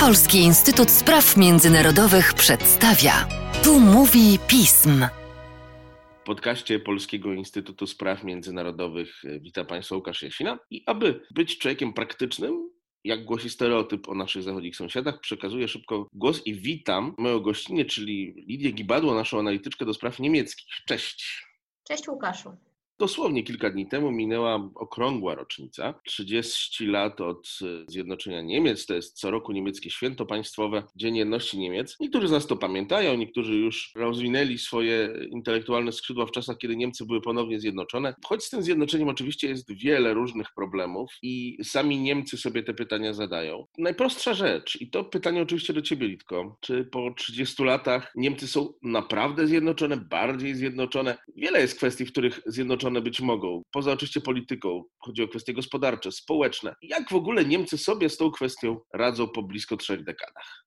Polski Instytut Spraw Międzynarodowych przedstawia. Tu mówi pism. W podcaście Polskiego Instytutu Spraw Międzynarodowych e, witam Państwa Łukasz Jasina. I aby być człowiekiem praktycznym, jak głosi stereotyp o naszych zachodnich sąsiadach, przekazuję szybko głos i witam moją gościnę, czyli Lidię Gibadło, naszą analityczkę do spraw niemieckich. Cześć. Cześć Łukaszu. Dosłownie kilka dni temu minęła okrągła rocznica, 30 lat od e, zjednoczenia Niemiec. To jest co roku niemieckie święto państwowe, Dzień Jedności Niemiec. Niektórzy z nas to pamiętają, niektórzy już rozwinęli swoje intelektualne skrzydła w czasach, kiedy Niemcy były ponownie zjednoczone. Choć z tym zjednoczeniem oczywiście jest wiele różnych problemów i sami Niemcy sobie te pytania zadają. Najprostsza rzecz, i to pytanie oczywiście do Ciebie, Litko, czy po 30 latach Niemcy są naprawdę zjednoczone, bardziej zjednoczone? Wiele jest kwestii, w których zjednoczone one być mogą, poza oczywiście polityką, chodzi o kwestie gospodarcze, społeczne. Jak w ogóle Niemcy sobie z tą kwestią radzą po blisko trzech dekadach?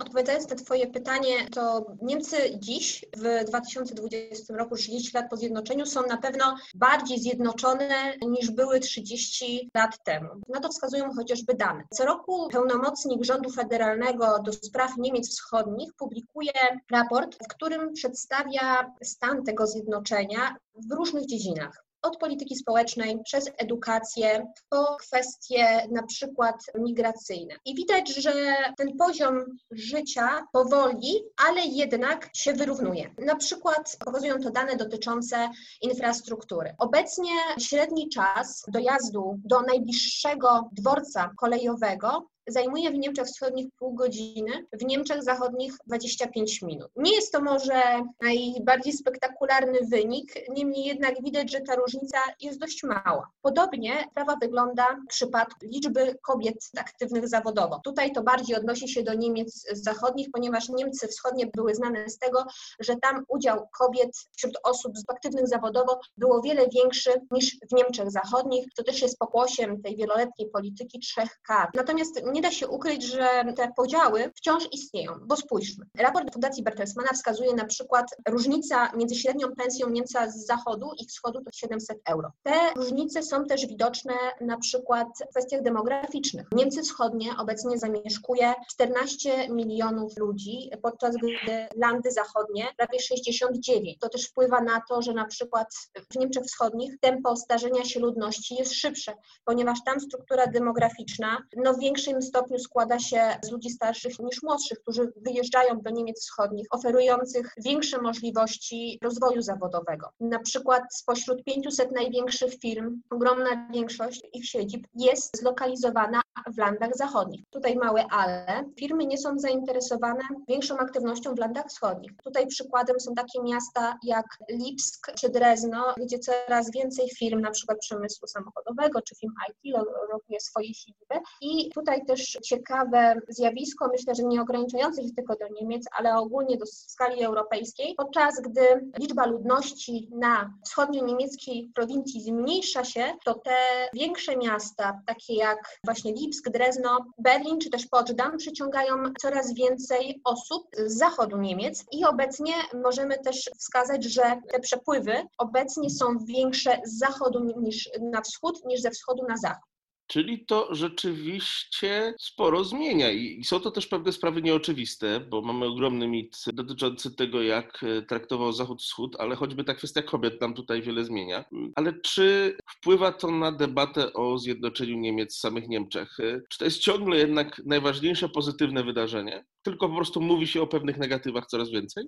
Odpowiadając na Twoje pytanie, to Niemcy dziś, w 2020 roku, 30 lat po zjednoczeniu, są na pewno bardziej zjednoczone niż były 30 lat temu. Na to wskazują chociażby dane. Co roku pełnomocnik rządu federalnego do spraw Niemiec Wschodnich publikuje raport, w którym przedstawia stan tego zjednoczenia w różnych dziedzinach od polityki społecznej przez edukację po kwestie na przykład migracyjne. I widać, że ten poziom życia powoli, ale jednak się wyrównuje. Na przykład pokazują to dane dotyczące infrastruktury. Obecnie średni czas dojazdu do najbliższego dworca kolejowego zajmuje w Niemczech Wschodnich pół godziny, w Niemczech Zachodnich 25 minut. Nie jest to może najbardziej spektakularny wynik, niemniej jednak widać, że ta różnica jest dość mała. Podobnie sprawa wygląda w przypadku liczby kobiet aktywnych zawodowo. Tutaj to bardziej odnosi się do Niemiec zachodnich, ponieważ Niemcy wschodnie były znane z tego, że tam udział kobiet wśród osób aktywnych zawodowo było wiele większy niż w Niemczech zachodnich, to też jest pokłosiem tej wieloletniej polityki trzech K. Natomiast nie da się ukryć, że te podziały wciąż istnieją, bo spójrzmy. Raport Fundacji Bertelsmana wskazuje na przykład różnica między średnią pensją Niemca z zachodu i wschodu to 700 euro. Te różnice są też widoczne na przykład w kwestiach demograficznych. Niemcy Wschodnie obecnie zamieszkuje 14 milionów ludzi, podczas gdy Landy Zachodnie prawie 69. To też wpływa na to, że na przykład w Niemczech Wschodnich tempo starzenia się ludności jest szybsze, ponieważ tam struktura demograficzna no, w większym stopniu składa się z ludzi starszych niż młodszych, którzy wyjeżdżają do Niemiec Wschodnich, oferujących większe możliwości rozwoju zawodowego. Na przykład spośród 500 największych firm, ogromna większość ich siedzib jest zlokalizowana w landach zachodnich. Tutaj małe ale. Firmy nie są zainteresowane większą aktywnością w landach wschodnich. Tutaj przykładem są takie miasta jak Lipsk czy Drezno, gdzie coraz więcej firm, na przykład przemysłu samochodowego czy firm IT lokuje swoje siedziby i tutaj też też ciekawe zjawisko, myślę, że nie ograniczające się tylko do Niemiec, ale ogólnie do skali europejskiej, podczas gdy liczba ludności na wschodnio-niemieckiej prowincji zmniejsza się, to te większe miasta, takie jak właśnie Lipsk, Drezno, Berlin czy też Poczdam przyciągają coraz więcej osób z zachodu Niemiec i obecnie możemy też wskazać, że te przepływy obecnie są większe z zachodu niż na wschód, niż ze wschodu na zachód. Czyli to rzeczywiście sporo zmienia i są to też pewne sprawy nieoczywiste, bo mamy ogromny mit dotyczący tego, jak e, traktował Zachód-Wschód, ale choćby ta kwestia kobiet nam tutaj wiele zmienia. Ale czy wpływa to na debatę o zjednoczeniu Niemiec samych Niemczech? E, czy to jest ciągle jednak najważniejsze pozytywne wydarzenie? Tylko po prostu mówi się o pewnych negatywach coraz więcej?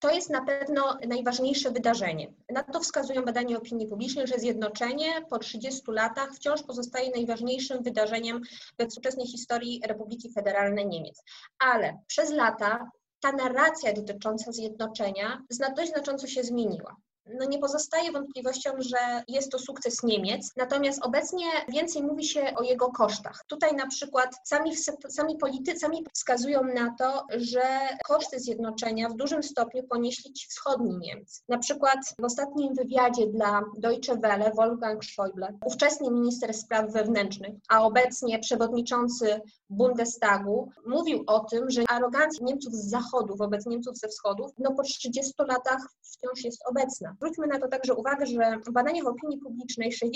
To jest na pewno najważniejsze wydarzenie. Na to wskazują badania opinii publicznej, że zjednoczenie po 30 latach wciąż pozostaje najważniejszym wydarzeniem we współczesnej historii Republiki Federalnej Niemiec. Ale przez lata ta narracja dotycząca zjednoczenia dość znacząco się zmieniła no nie pozostaje wątpliwością, że jest to sukces Niemiec, natomiast obecnie więcej mówi się o jego kosztach. Tutaj na przykład sami, sami politycy sami wskazują na to, że koszty zjednoczenia w dużym stopniu ponieśli ci wschodni Niemcy. Na przykład w ostatnim wywiadzie dla Deutsche Welle Wolfgang Schäuble, ówczesny minister spraw wewnętrznych, a obecnie przewodniczący Bundestagu, mówił o tym, że arogancja Niemców z zachodu wobec Niemców ze wschodu no po 30 latach wciąż jest obecna. Zwróćmy na to także uwagę, że w badaniach opinii publicznej 60%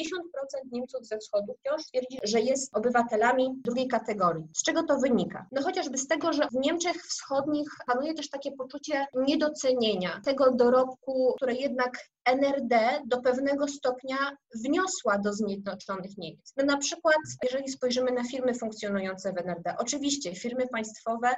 Niemców ze wschodu wciąż twierdzi, że jest obywatelami drugiej kategorii. Z czego to wynika? No chociażby z tego, że w Niemczech Wschodnich panuje też takie poczucie niedocenienia tego dorobku, które jednak NRD do pewnego stopnia wniosła do Zjednoczonych Niemiec. No na przykład, jeżeli spojrzymy na firmy funkcjonujące w NRD, oczywiście firmy państwowe,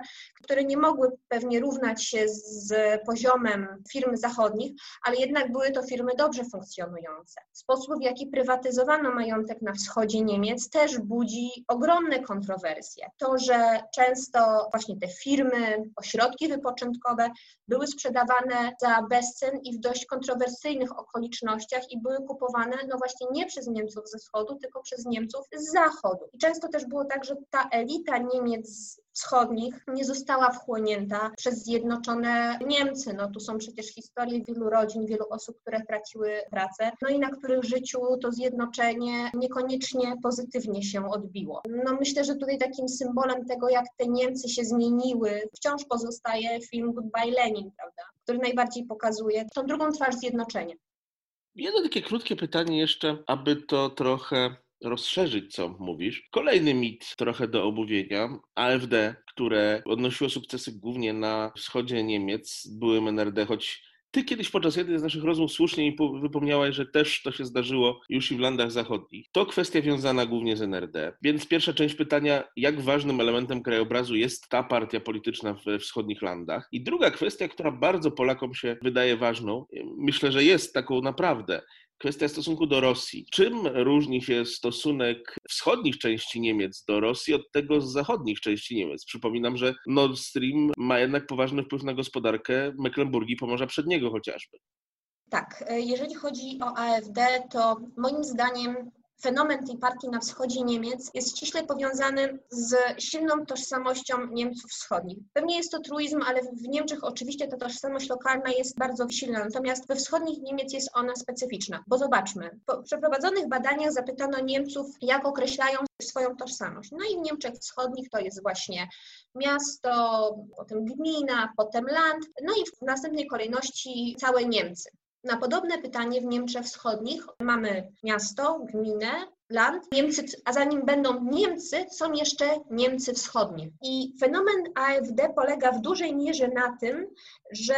które nie mogły pewnie równać się z poziomem firm zachodnich, ale jednak były to firmy dobrze funkcjonujące. Sposób, w jaki prywatyzowano majątek na wschodzie Niemiec, też budzi ogromne kontrowersje. To, że często właśnie te firmy, ośrodki wypoczynkowe były sprzedawane za bezcen i w dość kontrowersyjnych okolicznościach i były kupowane no właśnie nie przez Niemców ze wschodu, tylko przez Niemców z zachodu. I często też było tak, że ta elita Niemiec wschodnich nie została wchłonięta przez Zjednoczone Niemcy. No tu są przecież historie wielu rodzin, wielu osób, które traciły pracę, no i na których życiu to zjednoczenie niekoniecznie pozytywnie się odbiło. No myślę, że tutaj takim symbolem tego, jak te Niemcy się zmieniły, wciąż pozostaje film Goodbye Lenin, prawda? który najbardziej pokazuje tą drugą twarz zjednoczenia. Jedno takie krótkie pytanie jeszcze, aby to trochę rozszerzyć, co mówisz. Kolejny mit trochę do omówienia. AfD, które odnosiło sukcesy głównie na wschodzie Niemiec, były NRD, choć ty kiedyś podczas jednej z naszych rozmów słusznie mi wypomniałaś, że też to się zdarzyło już i w landach zachodnich. To kwestia wiązana głównie z NRD. Więc pierwsza część pytania, jak ważnym elementem krajobrazu jest ta partia polityczna we wschodnich landach? I druga kwestia, która bardzo Polakom się wydaje ważną, myślę, że jest taką naprawdę kwestia stosunku do Rosji. Czym różni się stosunek wschodnich części Niemiec do Rosji od tego z zachodnich części Niemiec? Przypominam, że Nord Stream ma jednak poważny wpływ na gospodarkę Mecklenburgii, Pomorza Przedniego chociażby. Tak, jeżeli chodzi o AfD, to moim zdaniem fenomen tej partii na wschodzie Niemiec jest ściśle powiązany z silną tożsamością Niemców wschodnich. Pewnie jest to truizm, ale w Niemczech oczywiście ta tożsamość lokalna jest bardzo silna, natomiast we wschodnich Niemiec jest ona specyficzna. Bo zobaczmy, po przeprowadzonych badaniach zapytano Niemców, jak określają swoją tożsamość. No i w Niemczech Wschodnich to jest właśnie miasto, potem gmina, potem land, no i w następnej kolejności całe Niemcy. Na podobne pytanie w Niemczech Wschodnich mamy miasto, gminę, land, Niemcy, a zanim będą Niemcy, są jeszcze Niemcy Wschodnie. I fenomen AfD polega w dużej mierze na tym, że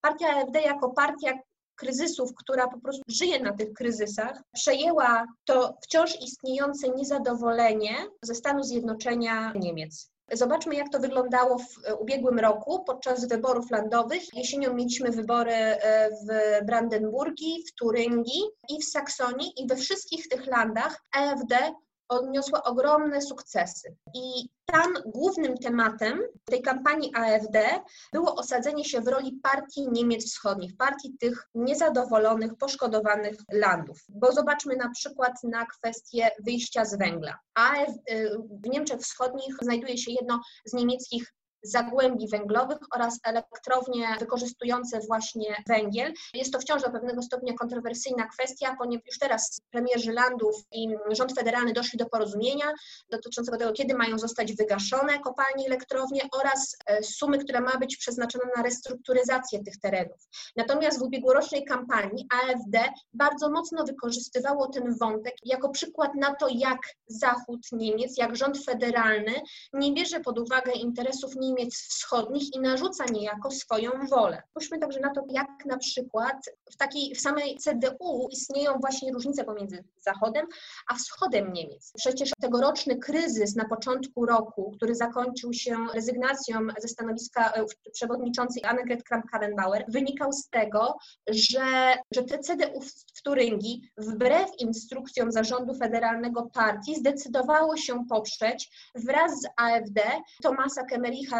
partia AfD jako partia kryzysów, która po prostu żyje na tych kryzysach, przejęła to wciąż istniejące niezadowolenie ze stanu zjednoczenia Niemiec. Zobaczmy, jak to wyglądało w e, ubiegłym roku podczas wyborów landowych. Jesienią mieliśmy wybory e, w Brandenburgii, w Turyngii i w Saksonii i we wszystkich tych landach AfD odniosła ogromne sukcesy. I tam głównym tematem tej kampanii AfD było osadzenie się w roli partii Niemiec Wschodnich, partii tych niezadowolonych, poszkodowanych landów. Bo zobaczmy na przykład na kwestię wyjścia z węgla. AF, y, w Niemczech Wschodnich znajduje się jedno z niemieckich zagłębi węglowych oraz elektrownie wykorzystujące właśnie węgiel. Jest to wciąż do pewnego stopnia kontrowersyjna kwestia, ponieważ już teraz premierzy landów i rząd federalny doszli do porozumienia dotyczącego tego, kiedy mają zostać wygaszone kopalnie elektrownie oraz e, sumy, która ma być przeznaczona na restrukturyzację tych terenów. Natomiast w ubiegłorocznej kampanii AfD bardzo mocno wykorzystywało ten wątek jako przykład na to, jak Zachód Niemiec, jak rząd federalny nie bierze pod uwagę interesów Niemiec Wschodnich i narzuca niejako swoją wolę. Spójrzmy także na to, jak na przykład w takiej w samej CDU istnieją właśnie różnice pomiędzy Zachodem a Wschodem Niemiec. Przecież tegoroczny kryzys na początku roku, który zakończył się rezygnacją ze stanowiska e, przewodniczącej Annegret Kramp-Karrenbauer, wynikał z tego, że, że te CDU w Turyngii wbrew instrukcjom zarządu federalnego partii zdecydowało się poprzeć wraz z AfD Tomasa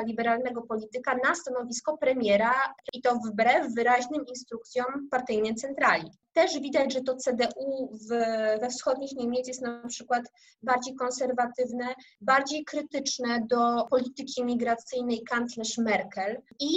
Liberalnego polityka na stanowisko premiera i to wbrew wyraźnym instrukcjom partyjnej centrali. Też widać, że to CDU w, we wschodnich Niemiec jest na przykład bardziej konserwatywne, bardziej krytyczne do polityki migracyjnej kanclerz Merkel i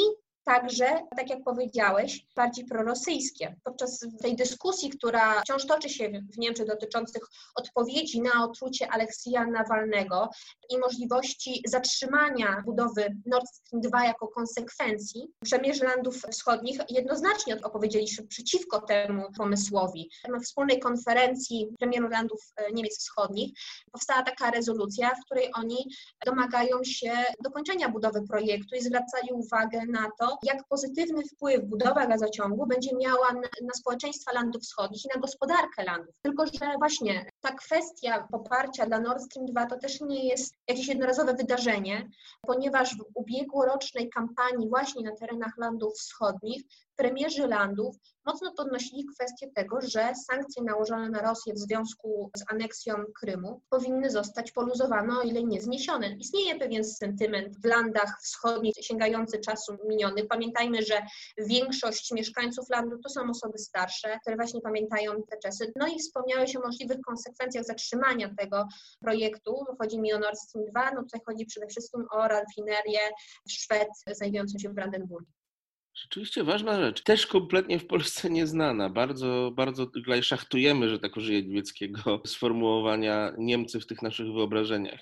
także, tak jak powiedziałeś, bardziej prorosyjskie. Podczas tej dyskusji, która wciąż toczy się w Niemczech dotyczących odpowiedzi na otrucie Aleksija Nawalnego i możliwości zatrzymania budowy Nord Stream 2 jako konsekwencji, przemierzy landów wschodnich jednoznacznie opowiedzieli się przeciwko temu pomysłowi. Na wspólnej konferencji premierów landów e, Niemiec Wschodnich powstała taka rezolucja, w której oni domagają się dokończenia budowy projektu i zwracali uwagę na to, jak pozytywny wpływ budowa gazociągu będzie miała na, na społeczeństwa landów wschodnich i na gospodarkę landów. Tylko, że właśnie ta kwestia poparcia dla Nord Stream 2 to też nie jest jakieś jednorazowe wydarzenie, ponieważ w ubiegłorocznej kampanii właśnie na terenach landów wschodnich premierzy landów mocno podnosili kwestię tego, że sankcje nałożone na Rosję w związku z aneksją Krymu powinny zostać poluzowane, o ile nie zniesione. Istnieje pewien sentyment w landach wschodnich sięgający czasu minionych. Pamiętajmy, że większość mieszkańców landu to są osoby starsze, które właśnie pamiętają te czasy. No i wspomniałeś o możliwych konsekwencjach zatrzymania tego projektu. Chodzi mi o Nord Stream 2, no tutaj chodzi przede wszystkim o rafinerię Szwed znajdującą się w Brandenburgii. Rzeczywiście ważna rzecz. Też kompletnie w Polsce nieznana. Bardzo, bardzo tutaj szachtujemy, że tak użyję niemieckiego sformułowania Niemcy w tych naszych wyobrażeniach.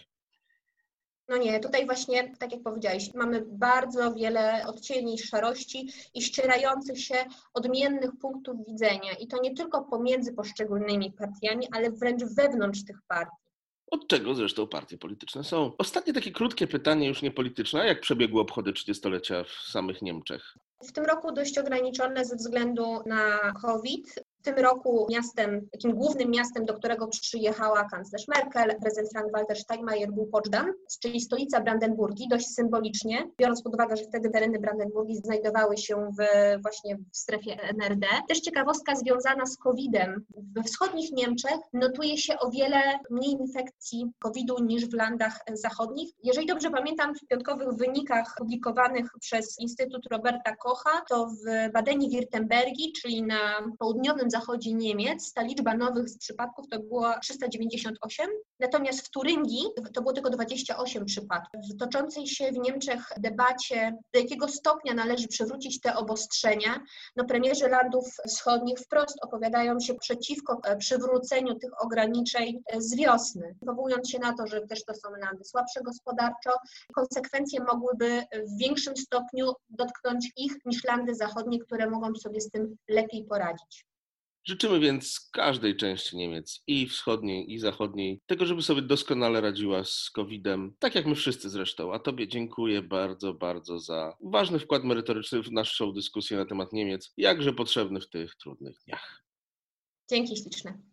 No nie, tutaj właśnie, tak jak powiedziałeś, mamy bardzo wiele odcieni szarości i ścierających się odmiennych punktów widzenia. I to nie tylko pomiędzy poszczególnymi partiami, ale wręcz wewnątrz tych partii. Od czego zresztą partie polityczne są. Ostatnie takie krótkie pytanie, już nie polityczne. Jak przebiegły obchody 30-lecia w samych Niemczech? W tym roku dość ograniczone ze względu na COVID. W tym roku miastem, takim głównym miastem, do którego przyjechała kanclerz Merkel, prezydent Frank-Walter Steinmeier był Poczdam, czyli stolica Brandenburgii, dość symbolicznie, biorąc pod uwagę, że wtedy tereny Brandenburgii znajdowały się w, właśnie w strefie NRD. Też ciekawostka związana z COVID-em. We wschodnich Niemczech notuje się o wiele mniej infekcji COVID-u niż w landach zachodnich. Jeżeli dobrze pamiętam, w piątkowych wynikach publikowanych przez Instytut Roberta Kocha, to w Badeni-Wirtembergii, czyli na południowym zachodzie Niemiec ta liczba nowych przypadków to było 398, natomiast w Turyngii to było tylko 28 przypadków. W toczącej się w Niemczech debacie, do jakiego stopnia należy przywrócić te obostrzenia, no premierzy landów wschodnich wprost opowiadają się przeciwko e, przywróceniu tych ograniczeń e, z wiosny, powołując się na to, że też to są landy słabsze gospodarczo. Konsekwencje mogłyby w większym stopniu dotknąć ich niż landy zachodnie, które mogą sobie z tym lepiej poradzić. Życzymy więc każdej części Niemiec, i wschodniej, i zachodniej, tego, żeby sobie doskonale radziła z COVID-em, tak jak my wszyscy zresztą. A Tobie dziękuję bardzo, bardzo za ważny wkład merytoryczny w naszą dyskusję na temat Niemiec, jakże potrzebny w tych trudnych dniach. Dzięki śliczne.